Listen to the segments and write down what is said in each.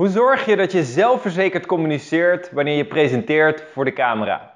Hoe zorg je dat je zelfverzekerd communiceert wanneer je presenteert voor de camera?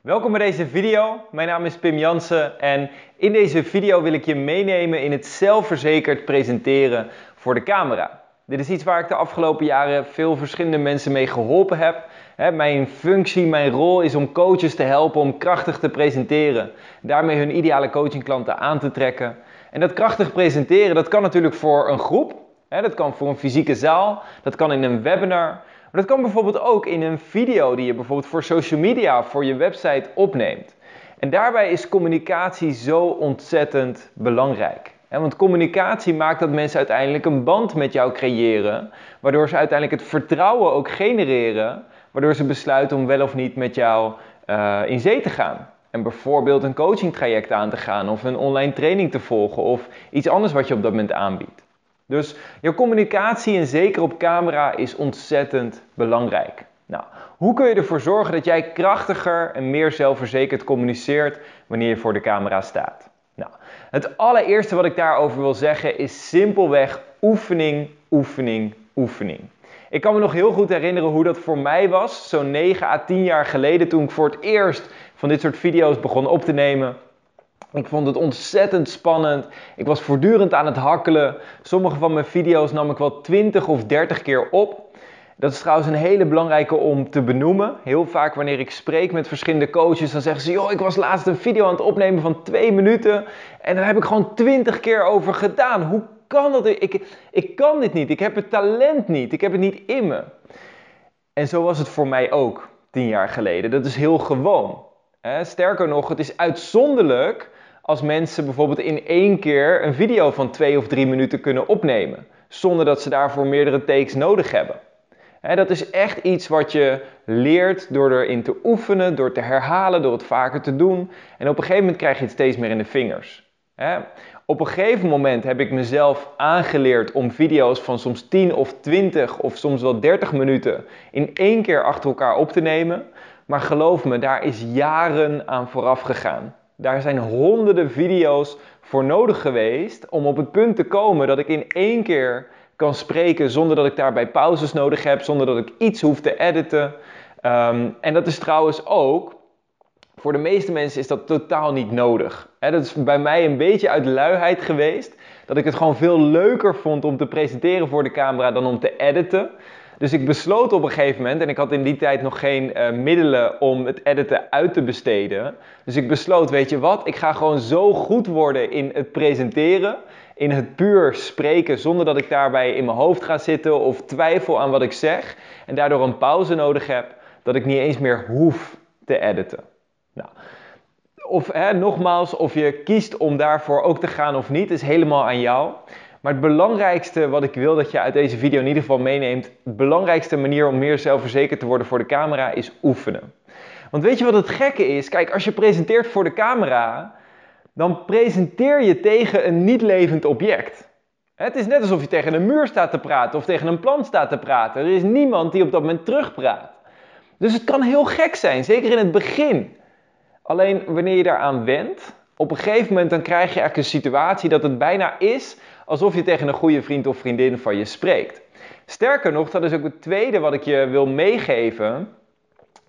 Welkom bij deze video. Mijn naam is Pim Jansen en in deze video wil ik je meenemen in het zelfverzekerd presenteren voor de camera. Dit is iets waar ik de afgelopen jaren veel verschillende mensen mee geholpen heb. Mijn functie, mijn rol is om coaches te helpen om krachtig te presenteren. Daarmee hun ideale coachingklanten aan te trekken. En dat krachtig presenteren, dat kan natuurlijk voor een groep, dat kan voor een fysieke zaal, dat kan in een webinar, maar dat kan bijvoorbeeld ook in een video die je bijvoorbeeld voor social media, voor je website opneemt. En daarbij is communicatie zo ontzettend belangrijk. Want communicatie maakt dat mensen uiteindelijk een band met jou creëren, waardoor ze uiteindelijk het vertrouwen ook genereren, waardoor ze besluiten om wel of niet met jou uh, in zee te gaan. En bijvoorbeeld een coaching traject aan te gaan, of een online training te volgen, of iets anders wat je op dat moment aanbiedt. Dus je communicatie, en zeker op camera, is ontzettend belangrijk. Nou, hoe kun je ervoor zorgen dat jij krachtiger en meer zelfverzekerd communiceert wanneer je voor de camera staat? Nou, het allereerste wat ik daarover wil zeggen is simpelweg oefening, oefening, oefening. Ik kan me nog heel goed herinneren hoe dat voor mij was, zo'n 9 à 10 jaar geleden, toen ik voor het eerst van dit soort video's begon op te nemen. Ik vond het ontzettend spannend. Ik was voortdurend aan het hakkelen. Sommige van mijn video's nam ik wel 20 of 30 keer op. Dat is trouwens een hele belangrijke om te benoemen. Heel vaak wanneer ik spreek met verschillende coaches, dan zeggen ze: Joh, ik was laatst een video aan het opnemen van 2 minuten. En daar heb ik gewoon 20 keer over gedaan. Hoe kan dat? Ik, ik kan dit niet. Ik heb het talent niet. Ik heb het niet in me. En zo was het voor mij ook 10 jaar geleden. Dat is heel gewoon. Sterker nog, het is uitzonderlijk als mensen bijvoorbeeld in één keer een video van twee of drie minuten kunnen opnemen, zonder dat ze daarvoor meerdere takes nodig hebben. dat is echt iets wat je leert door erin te oefenen, door te herhalen, door het vaker te doen. En op een gegeven moment krijg je het steeds meer in de vingers. Op een gegeven moment heb ik mezelf aangeleerd om video's van soms 10 of 20 of soms wel 30 minuten in één keer achter elkaar op te nemen. Maar geloof me, daar is jaren aan vooraf gegaan. Daar zijn honderden video's voor nodig geweest om op het punt te komen dat ik in één keer kan spreken zonder dat ik daarbij pauzes nodig heb, zonder dat ik iets hoef te editen. Ehm, en dat is trouwens ook, voor de meeste mensen is dat totaal niet nodig. dat is bij mij een beetje uit luiheid geweest, dat ik het gewoon veel leuker vond om te presenteren voor de camera dan om te editen. Dus ik besloot op een gegeven moment, en ik had in die tijd nog geen uh, middelen om het editen uit te besteden. Dus ik besloot, weet je wat, ik ga gewoon zo goed worden in het presenteren, in het puur spreken, zonder dat ik daarbij in mijn hoofd ga zitten of twijfel aan wat ik zeg. En daardoor een pauze nodig heb, dat ik niet eens meer hoef te editen. Nou, of hè, nogmaals, of je kiest om daarvoor ook te gaan of niet, is helemaal aan jou. Maar het belangrijkste wat ik wil dat je uit deze video in ieder geval meeneemt, de belangrijkste manier om meer zelfverzekerd te worden voor de camera is oefenen. Want weet je wat het gekke is? Kijk, als je presenteert voor de camera, dan presenteer je tegen een niet levend object. Het is net alsof je tegen een muur staat te praten of tegen een plant staat te praten. Er is niemand die op dat moment terugpraat. Dus het kan heel gek zijn, zeker in het begin. Alleen wanneer je daaraan wendt, op een gegeven moment dan krijg je eigenlijk een situatie dat het bijna is alsof je tegen een goede vriend of vriendin van je spreekt. Sterker nog, dat is ook het tweede wat ik je wil meegeven,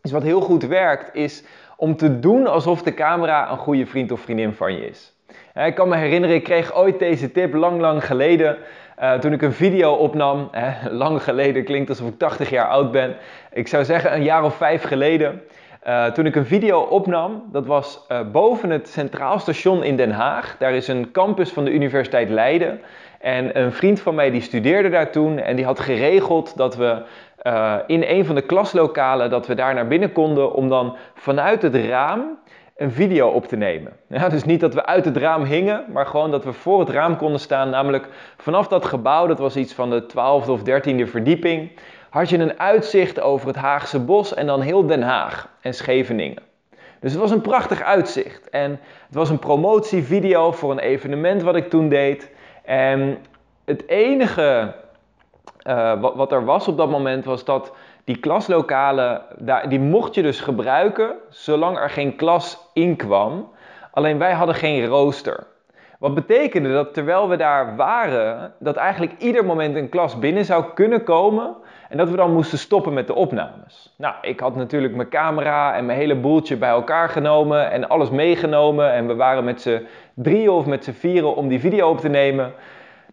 is wat heel goed werkt, is om te doen alsof de camera een goede vriend of vriendin van je is. Ik kan me herinneren, ik kreeg ooit deze tip lang, lang geleden. Uh, toen ik een video opnam, lang geleden klinkt alsof ik 80 jaar oud ben. Ik zou zeggen een jaar of vijf geleden. Uh, toen ik een video opnam, dat was uh, boven het Centraal Station in Den Haag. Daar is een campus van de Universiteit Leiden. En een vriend van mij die studeerde daar toen en die had geregeld dat we uh, in een van de klaslokalen, dat we daar naar binnen konden om dan vanuit het raam een video op te nemen. Dus niet dat we uit het raam hingen, maar gewoon dat we voor het raam konden staan. Namelijk vanaf dat gebouw, dat was iets van de 12e of 13e verdieping, had je een uitzicht over het Haagse bos en dan heel Den Haag en Scheveningen. Dus het was een prachtig uitzicht. En het was een promotievideo voor een evenement wat ik toen deed. En het enige wat, wat, er was op dat moment was dat die klaslokalen, daar, die mocht je dus gebruiken zolang er geen klas in kwam. Alleen wij hadden geen rooster. Wat betekende dat terwijl we daar waren, dat eigenlijk ieder moment een klas binnen zou kunnen komen En dat we dan moesten stoppen met de opnames. Nou, ik had natuurlijk mijn camera en mijn hele boeltje bij elkaar genomen en alles meegenomen. En we waren met z'n drieën of met z'n vieren om die video op te nemen.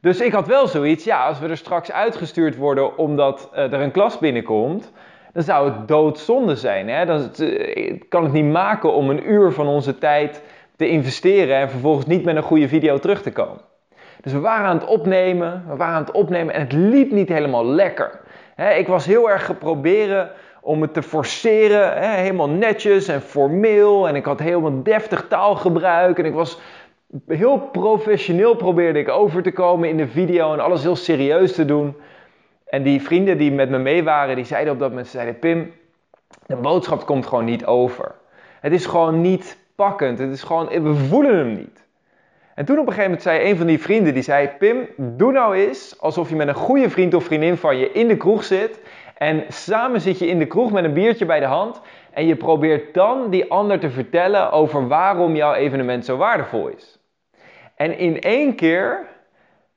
Dus ik had wel zoiets, ja, als we er straks uitgestuurd worden omdat uh, er een klas binnenkomt, dan zou het doodzonde zijn. Hè? Dan uh, kan het niet maken om een uur van onze tijd te investeren en vervolgens niet met een goede video terug te komen. Dus we waren aan het opnemen, we waren aan het opnemen en het liep niet helemaal lekker. Ik was heel erg geprobeerd om het te forceren, helemaal netjes en formeel. En ik had helemaal deftig taalgebruik en ik was heel professioneel probeerde ik over te komen in de video en alles heel serieus te doen. En die vrienden die met me mee waren, die zeiden op dat moment, zeiden Pim, de boodschap komt gewoon niet over. Het is gewoon niet pakkend, het is gewoon, we voelen hem niet. En toen op een gegeven moment zei een van die vrienden, die zei, Pim, doe nou eens alsof je met een goede vriend of vriendin van je in de kroeg zit. En samen zit je in de kroeg met een biertje bij de hand. En je probeert dan die ander te vertellen over waarom jouw evenement zo waardevol is. En in één keer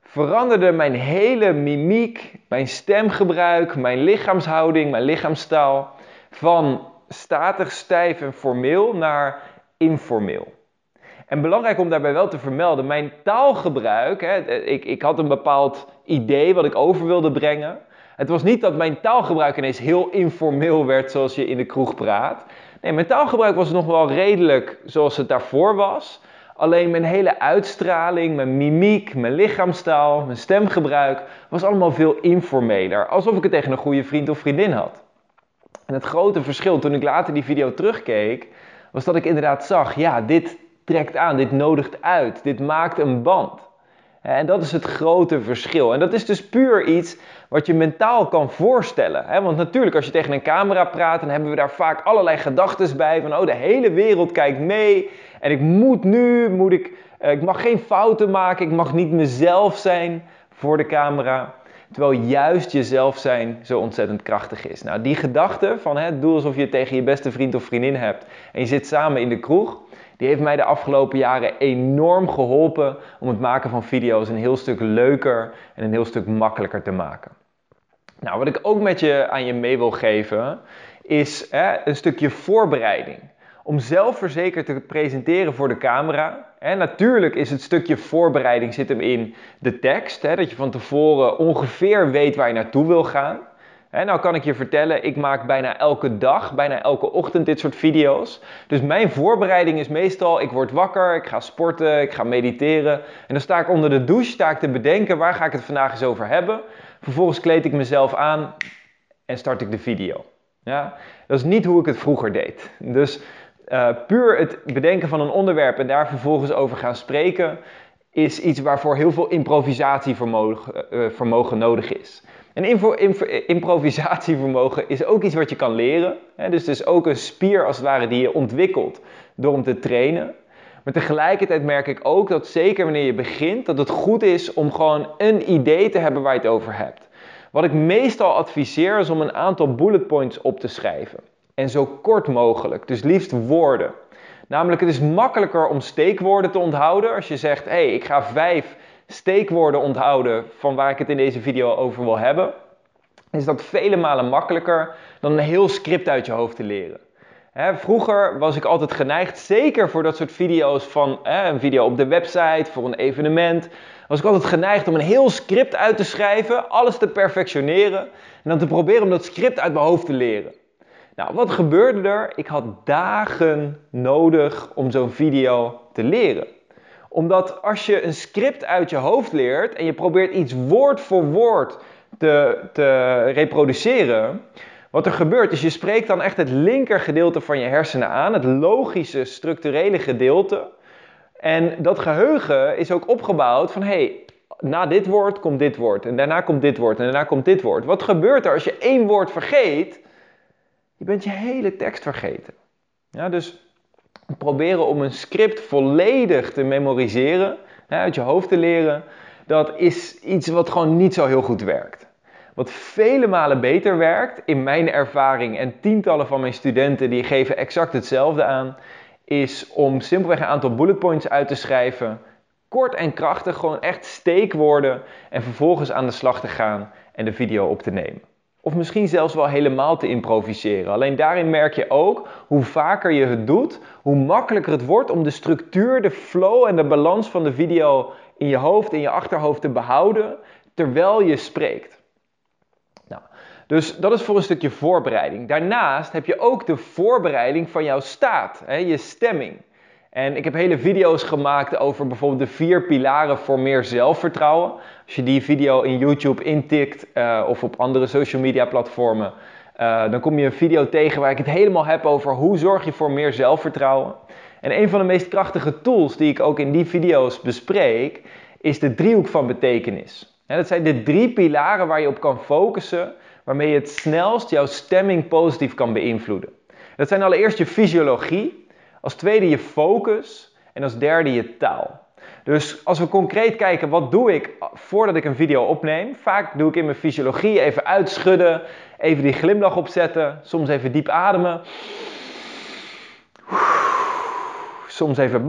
veranderde mijn hele mimiek, mijn stemgebruik, mijn lichaamshouding, mijn lichaamstaal van statig, stijf en formeel naar informeel. En belangrijk om daarbij wel te vermelden, mijn taalgebruik, hè, ik, ik had een bepaald idee wat ik over wilde brengen. Het was niet dat mijn taalgebruik ineens heel informeel werd zoals je in de kroeg praat. Nee, mijn taalgebruik was nog wel redelijk zoals het daarvoor was. Alleen mijn hele uitstraling, mijn mimiek, mijn lichaamstaal, mijn stemgebruik was allemaal veel informeler. Alsof ik het tegen een goede vriend of vriendin had. En het grote verschil toen ik later die video terugkeek, was dat ik inderdaad zag, ja, dit trekt aan, dit nodigt uit, dit maakt een band. En dat is het grote verschil. En dat is dus puur iets wat je mentaal kan voorstellen. Want natuurlijk, als je tegen een camera praat, dan hebben we daar vaak allerlei gedachten bij. Van, oh, de hele wereld kijkt mee. En ik moet nu, moet ik, eh, ik mag geen fouten maken. Ik mag niet mezelf zijn voor de camera. Terwijl juist jezelf zijn zo ontzettend krachtig is. Nou, die gedachte van doe alsof je tegen je beste vriend of vriendin hebt. En je zit samen in de kroeg die heeft mij de afgelopen jaren enorm geholpen om het maken van video's een heel stuk leuker en een heel stuk makkelijker te maken. Nou, wat ik ook met je aan je mee wil geven, is hè, een stukje voorbereiding. Om zelfverzekerd te presenteren voor de camera. Hè, natuurlijk is het stukje voorbereiding zit hem in de tekst. Hè, dat je van tevoren ongeveer weet waar je naartoe wil gaan. He, nou kan ik je vertellen, ik maak bijna elke dag, bijna elke ochtend dit soort video's. Dus mijn voorbereiding is meestal, ik word wakker, ik ga sporten, ik ga mediteren. En dan sta ik onder de douche, sta ik te bedenken, waar ga ik het vandaag eens over hebben? Vervolgens kleed ik mezelf aan en start ik de video. Ja? Dat is niet hoe ik het vroeger deed. Dus uh, puur het bedenken van een onderwerp en daar vervolgens over gaan spreken, is iets waarvoor heel veel improvisatievermogen uh, nodig is. En improvisatievermogen is ook iets wat je kan leren. Dus het is ook een spier als het ware die je ontwikkelt door om te trainen. Maar tegelijkertijd merk ik ook dat zeker wanneer je begint, dat het goed is om gewoon een idee te hebben waar je het over hebt. Wat ik meestal adviseer is om een aantal bullet points op te schrijven. En zo kort mogelijk, dus liefst woorden. Namelijk, het is makkelijker om steekwoorden te onthouden. Als je zegt, hé, hey, ik ga vijf steekwoorden onthouden van waar ik het in deze video over wil hebben, is dat vele malen makkelijker dan een heel script uit je hoofd te leren. vroeger was ik altijd geneigd, zeker voor dat soort video's van een video op de website, voor een evenement, was ik altijd geneigd om een heel script uit te schrijven, alles te perfectioneren en dan te proberen om dat script uit mijn hoofd te leren. Nou, wat gebeurde er? Ik had dagen nodig om zo'n video te leren omdat als je een script uit je hoofd leert en je probeert iets woord voor woord te, te reproduceren, wat er gebeurt is je spreekt dan echt het linker gedeelte van je hersenen aan, het logische, structurele gedeelte. En dat geheugen is ook opgebouwd van hé, hey, na dit woord komt dit woord en daarna komt dit woord en daarna komt dit woord. Wat gebeurt er als je één woord vergeet? Je bent je hele tekst vergeten. Ja, dus proberen om een script volledig te memoriseren, uit je hoofd te leren, dat is iets wat gewoon niet zo heel goed werkt. Wat vele malen beter werkt, in mijn ervaring en tientallen van mijn studenten die geven exact hetzelfde aan, is om simpelweg een aantal bullet points uit te schrijven, kort en krachtig, gewoon echt steekwoorden en vervolgens aan de slag te gaan en de video op te nemen. Of misschien zelfs wel helemaal te improviseren. Alleen daarin merk je ook hoe vaker je het doet, hoe makkelijker het wordt om de structuur, de flow en de balans van de video in je hoofd, in je achterhoofd te behouden terwijl je spreekt. Nou, dus dat is voor een stukje voorbereiding. Daarnaast heb je ook de voorbereiding van jouw staat, hè, je stemming. En ik heb hele video's gemaakt over bijvoorbeeld de vier pilaren voor meer zelfvertrouwen. Als je die video in YouTube intikt uh, of op andere social media platformen, uh, dan kom je een video tegen waar ik het helemaal heb over hoe zorg je voor meer zelfvertrouwen. En een van de meest krachtige tools die ik ook in die video's bespreek, is de driehoek van betekenis. En dat zijn de drie pilaren waar je op kan focussen, waarmee je het snelst jouw stemming positief kan beïnvloeden. Dat zijn allereerst je fysiologie, als tweede je focus en als derde je taal. Dus als we concreet kijken, wat doe ik voordat ik een video opneem? Vaak doe ik in mijn fysiologie even uitschudden, even die glimlach opzetten, soms even diep ademen. Soms even,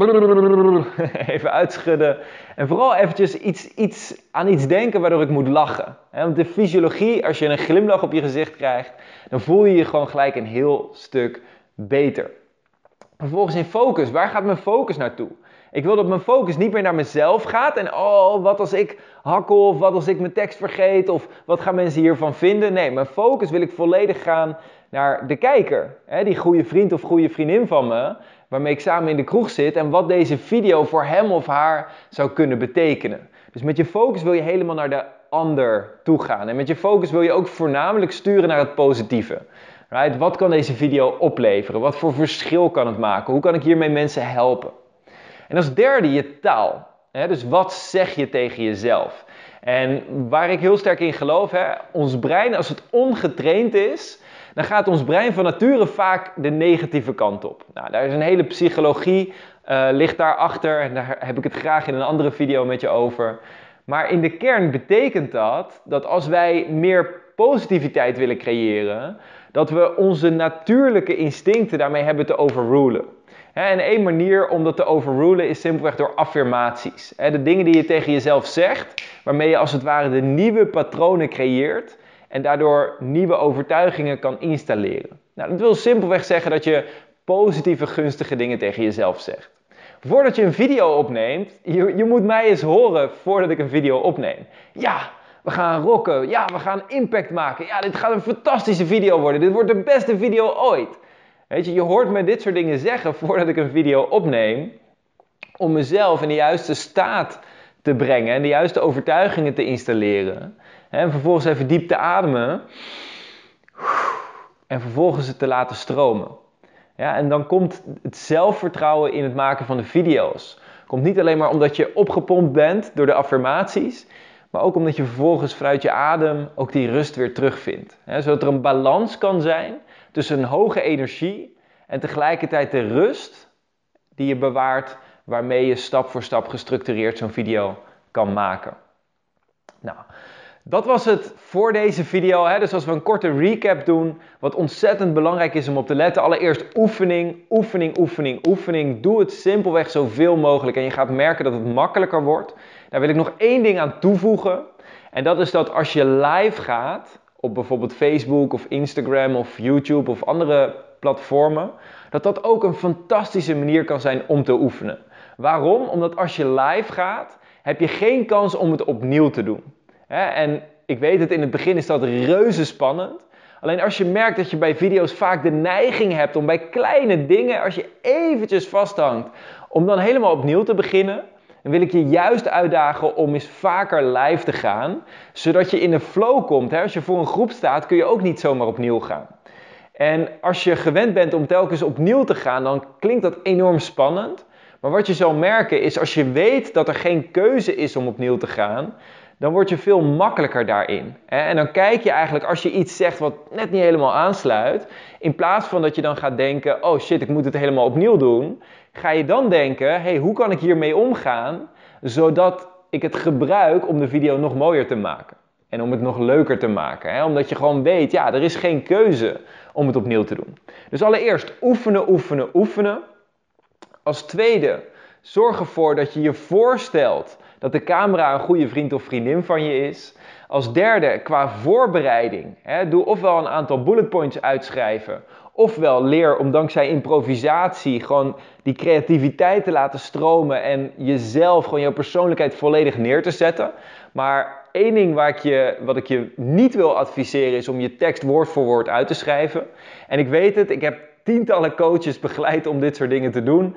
even uitschudden. En vooral eventjes iets, iets, aan iets denken waardoor ik moet lachen. Want de fysiologie, als je een glimlach op je gezicht krijgt, dan voel je je gewoon gelijk een heel stuk beter. Vervolgens in focus. Waar gaat mijn focus naartoe? Ik wil dat mijn focus niet meer naar mezelf gaat en oh, wat als ik hakkel of wat als ik mijn tekst vergeet of wat gaan mensen hiervan vinden. Nee, mijn focus wil ik volledig gaan naar de kijker. Hè, die goede vriend of goede vriendin van me, waarmee ik samen in de kroeg zit en wat deze video voor hem of haar zou kunnen betekenen. Dus met je focus wil je helemaal naar de ander toe gaan. En met je focus wil je ook voornamelijk sturen naar het positieve. Right? Wat kan deze video opleveren? Wat voor verschil kan het maken? Hoe kan ik hiermee mensen helpen? En als derde je taal. Dus wat zeg je tegen jezelf? En waar ik heel sterk in geloof, ons brein, als het ongetraind is, dan gaat ons brein van nature vaak de negatieve kant op. Nou, daar is een hele psychologie, uh, ligt daarachter en daar heb ik het graag in een andere video met je over. Maar in de kern betekent dat dat als wij meer positiviteit willen creëren, dat we onze natuurlijke instincten daarmee hebben te overrulen. En één manier om dat te overrulen is simpelweg door affirmaties. De dingen die je tegen jezelf zegt, waarmee je als het ware de nieuwe patronen creëert en daardoor nieuwe overtuigingen kan installeren. Nou, dat wil simpelweg zeggen dat je positieve, gunstige dingen tegen jezelf zegt. Voordat je een video opneemt, je, je moet mij eens horen voordat ik een video opneem. Ja, we gaan rocken. Ja, we gaan impact maken. Ja, dit gaat een fantastische video worden. Dit wordt de beste video ooit. Weet je, je hoort me dit soort dingen zeggen voordat ik een video opneem. Om mezelf in de juiste staat te brengen en de juiste overtuigingen te installeren. En vervolgens even diep te ademen. En vervolgens het te laten stromen. Ja, en dan komt het zelfvertrouwen in het maken van de video's. Komt niet alleen maar omdat je opgepompt bent door de affirmaties, maar ook omdat je vervolgens vanuit je adem ook die rust weer terugvindt. zodat er een balans kan zijn tussen een hoge energie en tegelijkertijd de rust die je bewaart, waarmee je stap voor stap gestructureerd zo'n video kan maken. Nou, dat was het voor deze video. Dus als we een korte recap doen, wat ontzettend belangrijk is om op te letten. Allereerst oefening, oefening, oefening, oefening. Doe het simpelweg zoveel mogelijk en je gaat merken dat het makkelijker wordt. Daar wil ik nog één ding aan toevoegen. En dat is dat als je live gaat op bijvoorbeeld Facebook of Instagram of YouTube of andere platformen, dat dat ook een fantastische manier kan zijn om te oefenen. Waarom? Omdat als je live gaat, heb je geen kans om het opnieuw te doen. En ik weet het, in het begin is dat reuze spannend. Alleen als je merkt dat je bij video's vaak de neiging hebt om bij kleine dingen, als je eventjes vasthangt, om dan helemaal opnieuw te beginnen, dan wil ik je juist uitdagen om eens vaker live te gaan, zodat je in de flow komt. Als je voor een groep staat, kun je ook niet zomaar opnieuw gaan. En als je gewend bent om telkens opnieuw te gaan, dan klinkt dat enorm spannend. Maar wat je zal merken is als je weet dat er geen keuze is om opnieuw te gaan, dan word je veel makkelijker daarin. En dan kijk je eigenlijk als je iets zegt wat net niet helemaal aansluit, in plaats van dat je dan gaat denken: oh shit, ik moet het helemaal opnieuw doen, ga je dan denken: hey, hoe kan ik hiermee omgaan zodat ik het gebruik om de video nog mooier te maken? En om het nog leuker te maken. Omdat je gewoon weet, ja, er is geen keuze om het opnieuw te doen. Dus allereerst oefenen, oefenen, oefenen. Als tweede, zorg ervoor dat je je voorstelt dat de camera een goede vriend of vriendin van je is. Als derde, qua voorbereiding, hè, doe ofwel een aantal bullet points uitschrijven, ofwel leer om dankzij improvisatie gewoon die creativiteit te laten stromen en jezelf, gewoon jouw persoonlijkheid volledig neer te zetten. Maar één ding waar ik je, wat ik je niet wil adviseren is om je tekst woord voor woord uit te schrijven. En ik weet het, ik heb tientallen coaches begeleid om dit soort dingen te doen.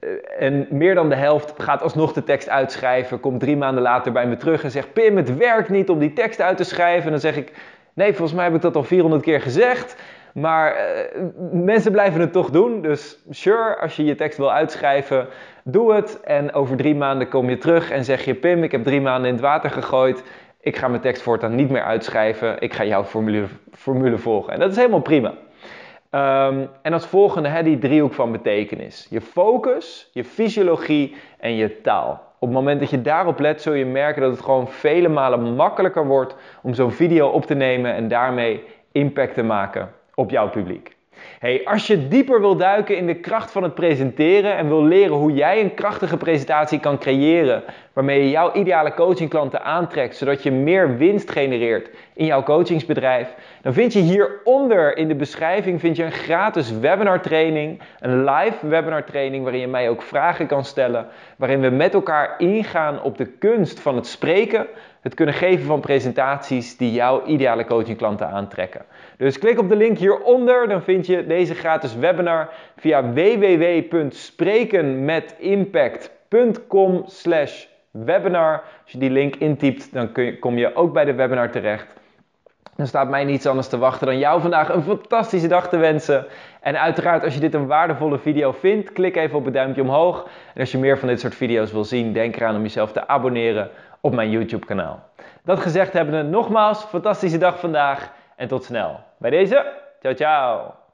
Eh, en meer dan de helft gaat alsnog de tekst uitschrijven, komt drie maanden later bij me terug en zegt: Pim, het werkt niet om die tekst uit te schrijven. En dan zeg ik: Nee, volgens mij heb ik dat al 400 keer gezegd. Maar uh, mensen blijven het toch doen. Dus sure, als je je tekst wil uitschrijven, doe het. En over drie maanden kom je terug en zeg je: Pim, ik heb drie maanden in het water gegooid. Ik ga mijn tekst voortaan niet meer uitschrijven. Ik ga jouw formule volgen. En dat is helemaal prima. Um, en als volgende hè, die driehoek van betekenis. Je focus, je fysiologie en je taal. Op het moment dat je daarop let, zul je merken dat het gewoon vele malen makkelijker wordt om zo'n video op te nemen en daarmee impact te maken op jouw publiek. Hey, als je dieper wil duiken in de kracht van het presenteren en wil leren hoe jij een krachtige presentatie kan creëren, waarmee je jouw ideale coachingklanten aantrekt, zodat je meer winst genereert in jouw coachingsbedrijf, dan vind je hieronder in de beschrijving vind je een gratis webinar training, een live webinar training waarin je mij ook vragen kan stellen, waarin we met elkaar ingaan op de kunst van het spreken, het kunnen geven van presentaties die jouw ideale coachingklanten aantrekken. Dus klik op de link hieronder, dan vind je deze gratis webinar via www.sprekenmetimpact.com webinar. Als je die link intypt, dan kom je ook bij de webinar terecht. Dan staat mij niets anders te wachten dan jou vandaag een fantastische dag te wensen. En uiteraard, als je dit een waardevolle video vindt, klik even op het duimpje omhoog. En als je meer van dit soort video's wil zien, denk eraan om jezelf te abonneren op mijn YouTube kanaal. Dat gezegd hebbende, nogmaals, fantastische dag vandaag en tot snel. Bij deze, ciao ciao!